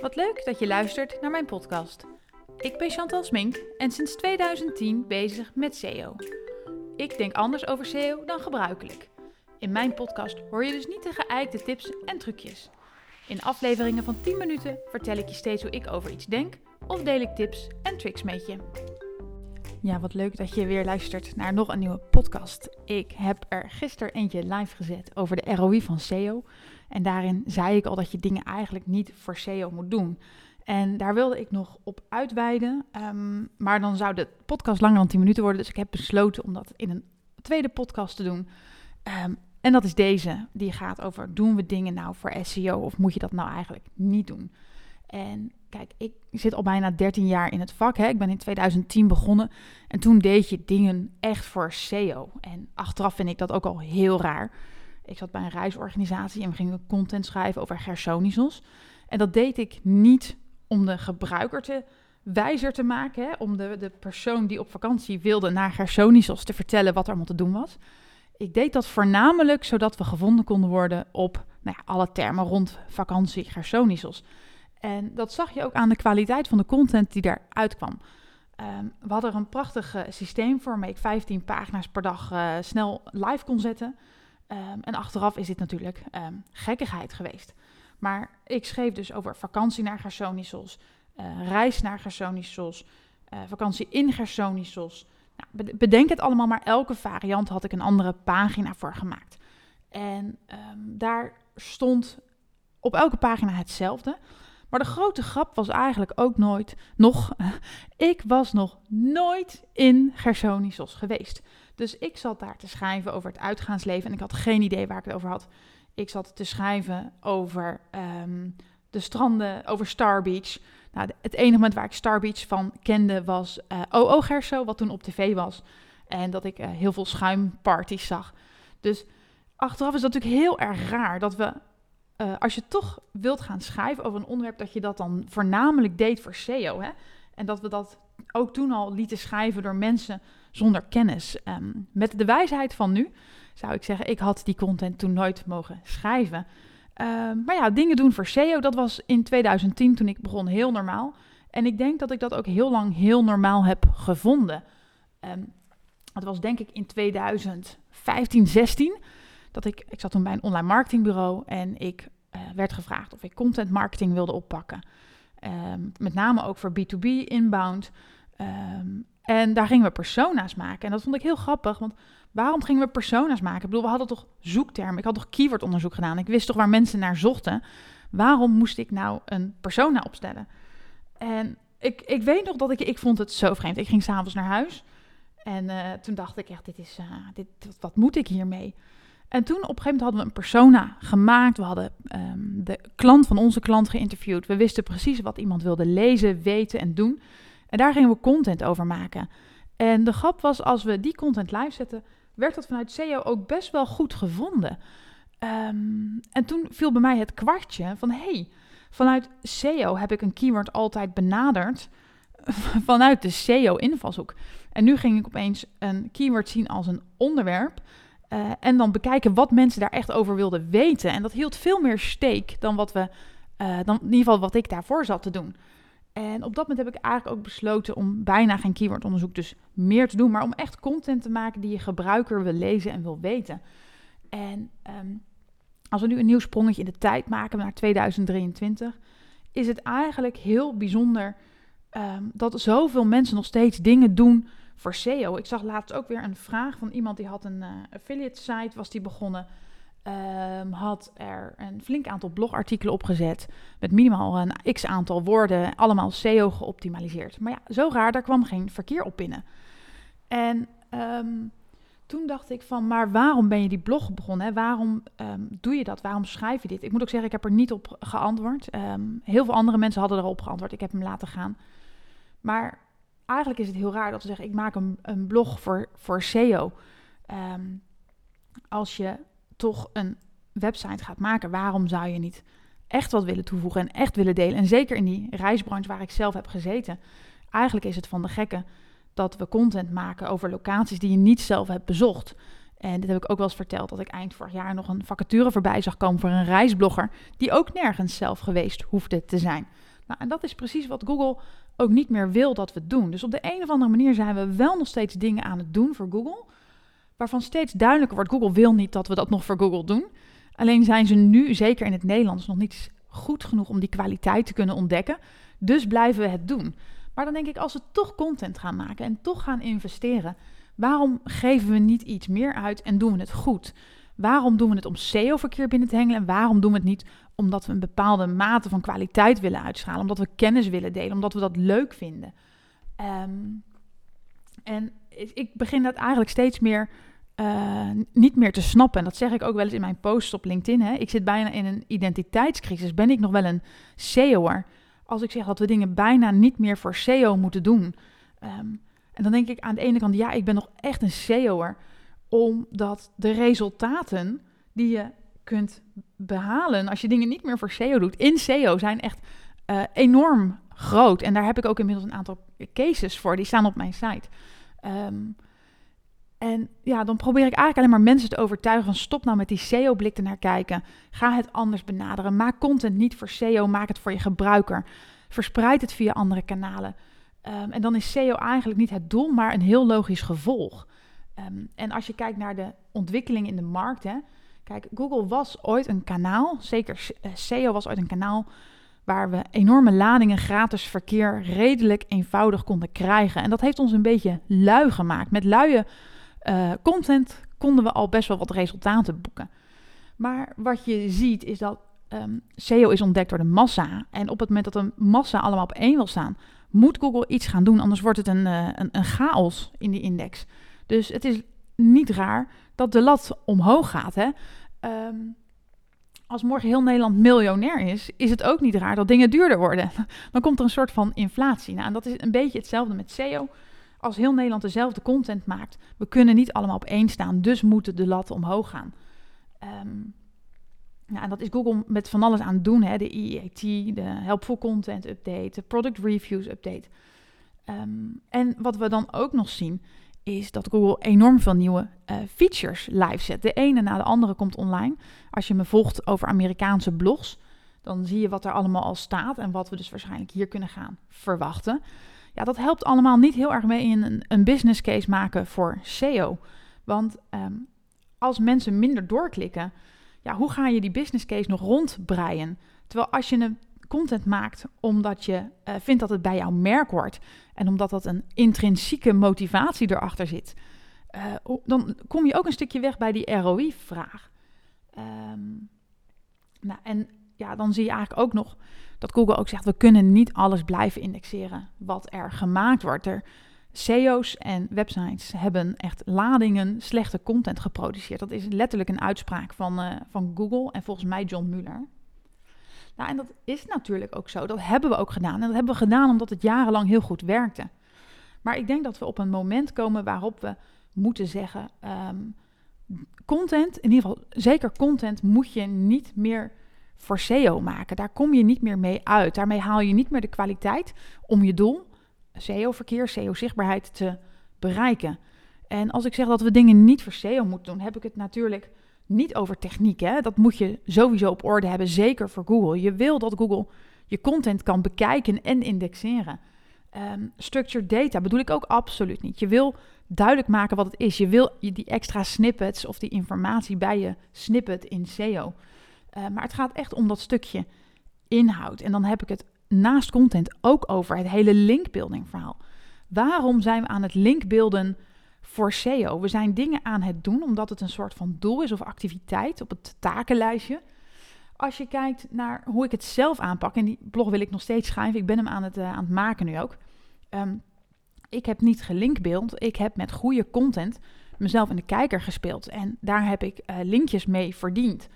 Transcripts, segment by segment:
Wat leuk dat je luistert naar mijn podcast. Ik ben Chantal Smink en sinds 2010 bezig met SEO. Ik denk anders over SEO dan gebruikelijk. In mijn podcast hoor je dus niet de geëikte tips en trucjes. In afleveringen van 10 minuten vertel ik je steeds hoe ik over iets denk of deel ik tips en tricks met je. Ja, wat leuk dat je weer luistert naar nog een nieuwe podcast. Ik heb er gisteren eentje live gezet over de ROI van SEO. En daarin zei ik al dat je dingen eigenlijk niet voor SEO moet doen. En daar wilde ik nog op uitweiden. Ehm, maar dan zou de podcast langer dan 10 minuten worden. Dus ik heb besloten om dat in een tweede podcast te doen. Ehm, en dat is deze. Die gaat over: doen we dingen nou voor SEO of moet je dat nou eigenlijk niet doen? En kijk, ik zit al bijna 13 jaar in het vak. Hè. Ik ben in 2010 begonnen. En toen deed je dingen echt voor SEO. En achteraf vind ik dat ook al heel raar. Ik zat bij een reisorganisatie en we gingen content schrijven over Gersonisos. En dat deed ik niet om de gebruiker te wijzer te maken. Hè, om de, de persoon die op vakantie wilde naar Gersonisos te vertellen wat er allemaal te doen was. Ik deed dat voornamelijk zodat we gevonden konden worden op nou ja, alle termen rond vakantie Gersonisos. En dat zag je ook aan de kwaliteit van de content die daaruit kwam. Ehm, we hadden er een prachtig systeem voor waarmee ik 15 pagina's per dag uh, snel live kon zetten. Um, en achteraf is dit natuurlijk um, gekkigheid geweest. Maar ik schreef dus over vakantie naar Gersonisos, uh, reis naar Gersonisos, vakantie in Gersonisos. Nou, bedenk het allemaal, maar elke variant had ik een andere pagina voor gemaakt. En daar stond op elke pagina hetzelfde. Maar de grote grap was eigenlijk ook nooit nog. ik was nog nooit in Gersonisos geweest. Dus ik zat daar te schrijven over het uitgaansleven en ik had geen idee waar ik het over had. Ik zat te schrijven over um, de stranden, over Star Beach. Nou, het enige moment waar ik Star Beach van kende was uh, OO Gerso, wat toen op tv was. En dat ik uh, heel veel schuimparties zag. Dus achteraf is dat natuurlijk heel erg raar dat we, uh, als je toch wilt gaan schrijven over een onderwerp, dat je dat dan voornamelijk deed voor SEO. Hè? En dat we dat ook toen al lieten schrijven door mensen zonder kennis. Um, met de wijsheid van nu zou ik zeggen, ik had die content toen nooit mogen schrijven. Um, maar ja, dingen doen voor SEO, dat was in 2010 toen ik begon heel normaal. En ik denk dat ik dat ook heel lang heel normaal heb gevonden. Um, het was denk ik in 2015, 16 dat ik, ik zat toen bij een online marketingbureau en ik uh, werd gevraagd of ik content marketing wilde oppakken. Um, met name ook voor B2B inbound. Um, en daar gingen we persona's maken. En dat vond ik heel grappig, want waarom gingen we persona's maken? Ik bedoel, we hadden toch zoektermen. Ik had toch keywordonderzoek gedaan. Ik wist toch waar mensen naar zochten. Waarom moest ik nou een persona opstellen? En ik, ik weet nog dat ik, ik vond het zo vreemd. Ik ging s'avonds naar huis. En uh, toen dacht ik echt, dit is, uh, dit, wat moet ik hiermee? En toen op een gegeven moment hadden we een persona gemaakt. We hadden um, de klant van onze klant geïnterviewd. We wisten precies wat iemand wilde lezen, weten en doen. En daar gingen we content over maken. En de grap was, als we die content live zetten, werd dat vanuit SEO ook best wel goed gevonden. Um, en toen viel bij mij het kwartje van, hey, vanuit SEO heb ik een keyword altijd benaderd vanuit de SEO-invalshoek. En nu ging ik opeens een keyword zien als een onderwerp. Uh, en dan bekijken wat mensen daar echt over wilden weten. En dat hield veel meer steek dan wat we, uh, dan in ieder geval wat ik daarvoor zat te doen. En op dat moment heb ik eigenlijk ook besloten om bijna geen keywordonderzoek dus meer te doen, maar om echt content te maken die je gebruiker wil lezen en wil weten. En um, als we nu een nieuw sprongetje in de tijd maken naar 2023, is het eigenlijk heel bijzonder um, dat zoveel mensen nog steeds dingen doen voor SEO. Ik zag laatst ook weer een vraag van iemand die had een uh, affiliate site, was die begonnen. Um, had er een flink aantal blogartikelen opgezet. Met minimaal een x aantal woorden. Allemaal SEO geoptimaliseerd. Maar ja, zo raar, daar kwam geen verkeer op binnen. En um, toen dacht ik van, maar waarom ben je die blog begonnen? Waarom um, doe je dat? Waarom schrijf je dit? Ik moet ook zeggen, ik heb er niet op geantwoord. heel veel andere mensen hadden erop geantwoord. Ik heb hem laten gaan. Maar eigenlijk is het heel raar dat we zeggen, ik maak een, blog voor, voor SEO. als je toch een website gaat maken, waarom zou je niet echt wat willen toevoegen en echt willen delen? En zeker in die reisbranche waar ik zelf heb gezeten, eigenlijk is het van de gekke dat we content maken over locaties die je niet zelf hebt bezocht. En dit heb ik ook wel eens verteld, dat ik eind vorig jaar nog een vacature voorbij zag komen voor een reisblogger, die ook nergens zelf geweest hoefde te zijn. Nou, en dat is precies wat Google ook niet meer wil dat we doen. Dus op de een of andere manier zijn we wel nog steeds dingen aan het doen voor Google, waarvan steeds duidelijker wordt: Google wil niet dat we dat nog voor Google doen. Alleen zijn ze nu, zeker in het Nederlands, nog niet goed genoeg om die kwaliteit te kunnen ontdekken. Dus blijven we het doen. Maar dan denk ik, als we toch content gaan maken en toch gaan investeren, waarom geven we niet iets meer uit en doen we het goed? Waarom doen we het om SEO-verkeer binnen te hengelen en waarom doen we het niet omdat we een bepaalde mate van kwaliteit willen uitschalen, omdat we kennis willen delen, omdat we dat leuk vinden? Ehm, en ik begin dat eigenlijk steeds meer uh, niet meer te snappen. En dat zeg ik ook wel eens in mijn posts op LinkedIn. Hè. Ik zit bijna in een identiteitscrisis. Ben ik nog wel een SEO'er? Als ik zeg dat we dingen bijna niet meer voor SEO moeten doen. Um, en dan denk ik aan de ene kant, ja, ik ben nog echt een SEO'er. Omdat de resultaten die je kunt behalen als je dingen niet meer voor SEO doet, in SEO zijn echt uh, enorm groot. En daar heb ik ook inmiddels een aantal cases voor, die staan op mijn site. Um, en ja, dan probeer ik eigenlijk alleen maar mensen te overtuigen van stop nou met die SEO-blik naar kijken. Ga het anders benaderen. Maak content niet voor SEO, maak het voor je gebruiker. Verspreid het via andere kanalen. Um, en dan is SEO eigenlijk niet het doel, maar een heel logisch gevolg. Um, en als je kijkt naar de ontwikkeling in de markt, hè, kijk, Google was ooit een kanaal, zeker SEO eh, was ooit een kanaal waar we enorme ladingen gratis verkeer redelijk eenvoudig konden krijgen. En dat heeft ons een beetje lui gemaakt. Met luie uh, content konden we al best wel wat resultaten boeken. Maar wat je ziet is dat um, SEO is ontdekt door de massa. En op het moment dat de massa allemaal op één wil staan, moet Google iets gaan doen. Anders wordt het een, uh, een, een chaos in die index. Dus het is niet raar dat de lat omhoog gaat. Hè? Um, als morgen heel Nederland miljonair is, is het ook niet raar dat dingen duurder worden. Dan komt er een soort van inflatie. Nou, en dat is een beetje hetzelfde met SEO als heel Nederland dezelfde content maakt, we kunnen niet allemaal op één staan, dus moeten de latten omhoog gaan. Ja, en dat is Google met van alles aan het doen. Hè? De EAT, de Helpful Content Update, de Product Reviews Update. Um, en wat we dan ook nog zien, is dat Google enorm veel nieuwe uh, features live zet. De ene na de andere komt online. Als je me volgt over Amerikaanse blogs, dan zie je wat er allemaal al staat en wat we dus waarschijnlijk hier kunnen gaan verwachten. Ja, dat helpt allemaal niet heel erg mee in een, een business case maken voor SEO. Want um, als mensen minder doorklikken, ja, hoe ga je die business case nog rondbreien? Terwijl als je een content maakt omdat je uh, vindt dat het bij jouw merk hoort en omdat dat een intrinsieke motivatie erachter zit, uh, dan kom je ook een stukje weg bij die ROI-vraag. Ehm, nou, en ja, dan zie je eigenlijk ook nog dat Google ook zegt, we kunnen niet alles blijven indexeren wat er gemaakt wordt. Er, SEO's en websites hebben echt ladingen slechte content geproduceerd. Dat is letterlijk een uitspraak van, uh, van Google en volgens mij John Mueller. Nou, en dat is natuurlijk ook zo. Dat hebben we ook gedaan. En dat hebben we gedaan omdat het jarenlang heel goed werkte. Maar ik denk dat we op een moment komen waarop we moeten zeggen: um, content, in ieder geval zeker content, moet je niet meer voor SEO maken. Daar kom je niet meer mee uit. Daarmee haal je niet meer de kwaliteit om je doel, SEO-verkeer, SEO-zichtbaarheid, te bereiken. En als ik zeg dat we dingen niet voor SEO moeten doen, heb ik het natuurlijk niet over techniek. Hè? Dat moet je sowieso op orde hebben, zeker voor Google. Je wil dat Google je content kan bekijken en indexeren. Um, structured data bedoel ik ook absoluut niet. Je wil duidelijk maken wat het is. Je wil die extra snippets of die informatie bij je snippet in SEO. Uh, maar het gaat echt om dat stukje inhoud. En dan heb ik het naast content ook over het hele linkbuilding verhaal. Waarom zijn we aan het linkbeelden voor SEO? We zijn dingen aan het doen omdat het een soort van doel is of activiteit op het takenlijstje. Als je kijkt naar hoe ik het zelf aanpak, en die blog wil ik nog steeds schrijven, ik ben hem aan het, uh, aan het maken nu ook. Um, ik heb niet gelinkbeeld, ik heb met goede content mezelf in de kijker gespeeld. En daar heb ik uh, linkjes mee verdiend.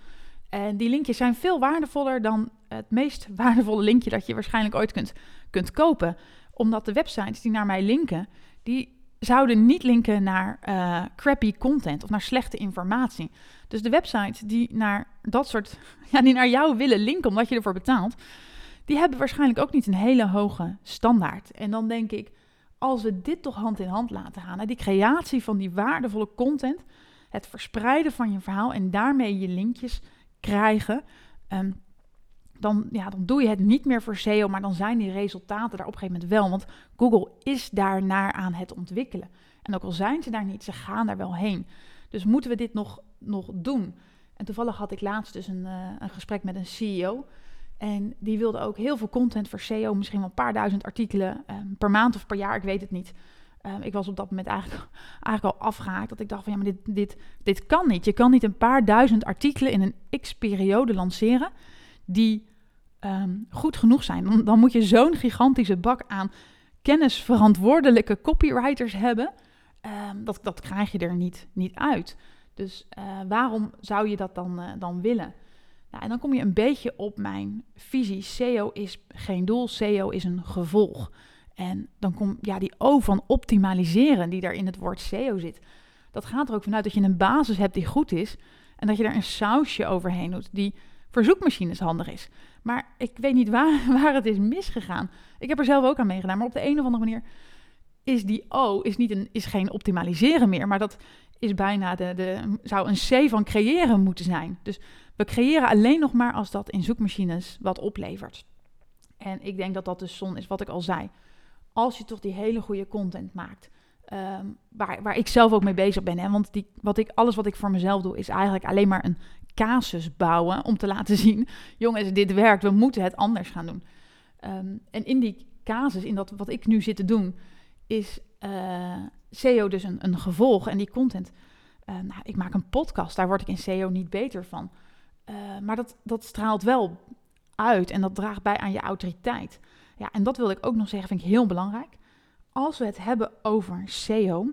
En die linkjes zijn veel waardevoller dan het meest waardevolle linkje dat je waarschijnlijk ooit kunt, kunt kopen. Omdat de websites die naar mij linken, die zouden niet linken naar uh, crappy content of naar slechte informatie. Dus de websites die naar dat soort, ja, die naar jou willen linken omdat je ervoor betaalt, die hebben waarschijnlijk ook niet een hele hoge standaard. En dan denk ik, als we dit toch hand in hand laten gaan, die creatie van die waardevolle content, het verspreiden van je verhaal en daarmee je linkjes krijgen, um, dan, ja, dan doe je het niet meer voor SEO, maar dan zijn die resultaten daar op een gegeven moment wel. Want Google is daar naar aan het ontwikkelen. En ook al zijn ze daar niet, ze gaan daar wel heen. Dus moeten we dit nog, nog doen? En toevallig had ik laatst dus een, uh, een gesprek met een CEO. En die wilde ook heel veel content voor SEO, misschien wel een paar duizend artikelen um, per maand of per jaar, ik weet het niet. Um, ik was op dat moment eigenlijk, eigenlijk al afgehaakt. Dat ik dacht van ja, maar dit, dit, dit kan niet. Je kan niet een paar duizend artikelen in een x-periode lanceren die um, goed genoeg zijn. Dan, dan moet je zo'n gigantische bak aan kennisverantwoordelijke copywriters hebben. Um, dat, dat krijg je er niet, niet uit. Dus uh, waarom zou je dat dan, uh, dan willen? Nou, en dan kom je een beetje op mijn visie. SEO is geen doel, SEO is een gevolg. En dan komt ja, die O van optimaliseren die daar in het woord SEO zit. Dat gaat er ook vanuit dat je een basis hebt die goed is. En dat je daar een sausje overheen doet die voor zoekmachines handig is. Maar ik weet niet waar, waar het is misgegaan. Ik heb er zelf ook aan meegedaan. Maar op de een of andere manier is die O is niet een, is geen optimaliseren meer. Maar dat is bijna de, de, zou een C van creëren moeten zijn. Dus we creëren alleen nog maar als dat in zoekmachines wat oplevert. En ik denk dat dat dus zon is wat ik al zei als je toch die hele goede content maakt. Ehm, waar, waar ik zelf ook mee bezig ben. Hè? Want die, wat ik, alles wat ik voor mezelf doe, is eigenlijk alleen maar een casus bouwen. Om te laten zien: jongens, dit werkt, we moeten het anders gaan doen. Um, en in die casus, in dat wat ik nu zit te doen, is uh, SEO dus een, een gevolg. En die content. Uh, nou, ik maak een podcast, daar word ik in SEO niet beter van. Uh, maar dat, dat straalt wel uit en dat draagt bij aan je autoriteit. Ja, en dat wilde ik ook nog zeggen, vind ik heel belangrijk. Als we het hebben over SEO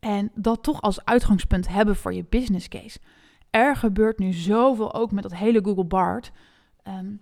en dat toch als uitgangspunt hebben voor je business case. Er gebeurt nu zoveel ook met dat hele Google Bard. Um,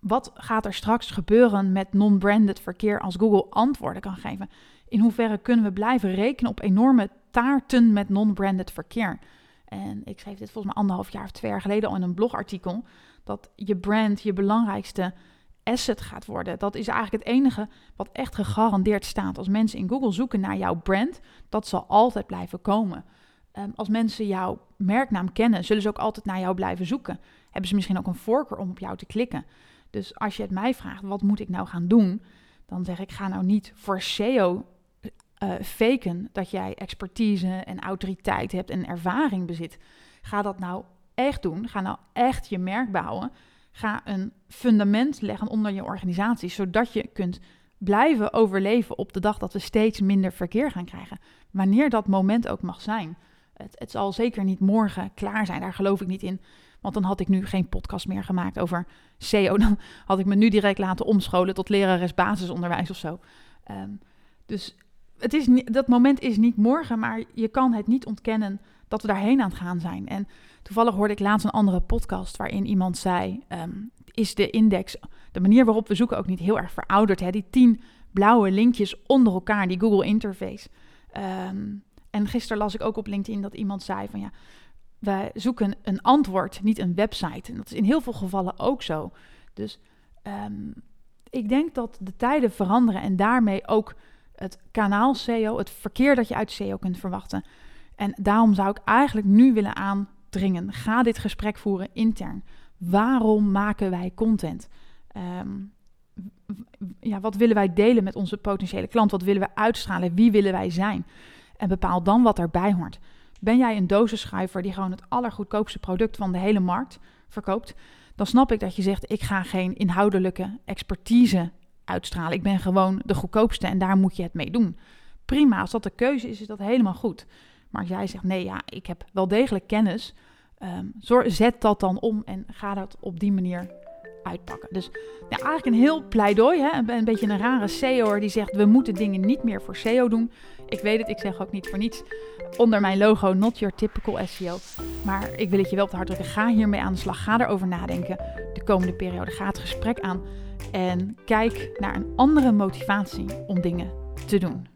wat gaat er straks gebeuren met non-branded verkeer als Google antwoorden kan geven? In hoeverre kunnen we blijven rekenen op enorme taarten met non-branded verkeer? En ik schreef dit volgens mij anderhalf jaar of twee jaar geleden al in een blogartikel. Dat je brand je belangrijkste asset gaat worden. Dat is eigenlijk het enige wat echt gegarandeerd staat. Als mensen in Google zoeken naar jouw brand, dat zal altijd blijven komen. Um, als mensen jouw merknaam kennen, zullen ze ook altijd naar jou blijven zoeken. Hebben ze misschien ook een voorkeur om op jou te klikken. Dus als je het mij vraagt, wat moet ik nou gaan doen? Dan zeg ik, ga nou niet voor SEO uh, faken dat jij expertise en autoriteit hebt en ervaring bezit. Ga dat nou echt doen. Ga nou echt je merk bouwen. Ga een fundament leggen onder je organisatie, zodat je kunt blijven overleven op de dag dat we steeds minder verkeer gaan krijgen. Wanneer dat moment ook mag zijn. Het, het, zal zeker niet morgen klaar zijn, daar geloof ik niet in. Want dan had ik nu geen podcast meer gemaakt over SEO. Dan had ik me nu direct laten omscholen tot lerares basisonderwijs of zo. Um, dus het is niet, dat moment is niet morgen, maar je kan het niet ontkennen dat we daarheen aan het gaan zijn. En toevallig hoorde ik laatst een andere podcast waarin iemand zei: um, Is de index, de manier waarop we zoeken, ook niet heel erg verouderd? Hè? Die tien blauwe linkjes onder elkaar, die Google interface. Um, en gisteren las ik ook op LinkedIn dat iemand zei: van ja, wij zoeken een antwoord, niet een website. En dat is in heel veel gevallen ook zo. Dus um, ik denk dat de tijden veranderen en daarmee ook het kanaal SEO, het verkeer dat je uit SEO kunt verwachten. En daarom zou ik eigenlijk nu willen aandringen. Ga dit gesprek voeren intern. Waarom maken wij content? Um, ja, wat willen wij delen met onze potentiële klant? Wat willen we uitstralen? Wie willen wij zijn? En bepaal dan wat erbij hoort. Ben jij een dozenschuiver die gewoon het allergoedkoopste product van de hele markt verkoopt? Dan snap ik dat je zegt: ik ga geen inhoudelijke expertise uitstralen. Ik ben gewoon de goedkoopste en daar moet je het mee doen. Prima, als dat de keuze is, is dat helemaal goed. Maar als jij zegt, nee, ja, ik heb wel degelijk kennis, um, zet dat dan om en ga dat op die manier uitpakken. Dus ja, eigenlijk een heel pleidooi, hè? Een, beetje een rare SEO die zegt, we moeten dingen niet meer voor SEO doen. Ik weet het, ik zeg ook niet voor niets onder mijn logo, not your typical SEO. Maar ik wil het je wel op de hart drukken, ga hiermee aan de slag, ga erover nadenken de komende periode. Ga het gesprek aan en kijk naar een andere motivatie om dingen te doen.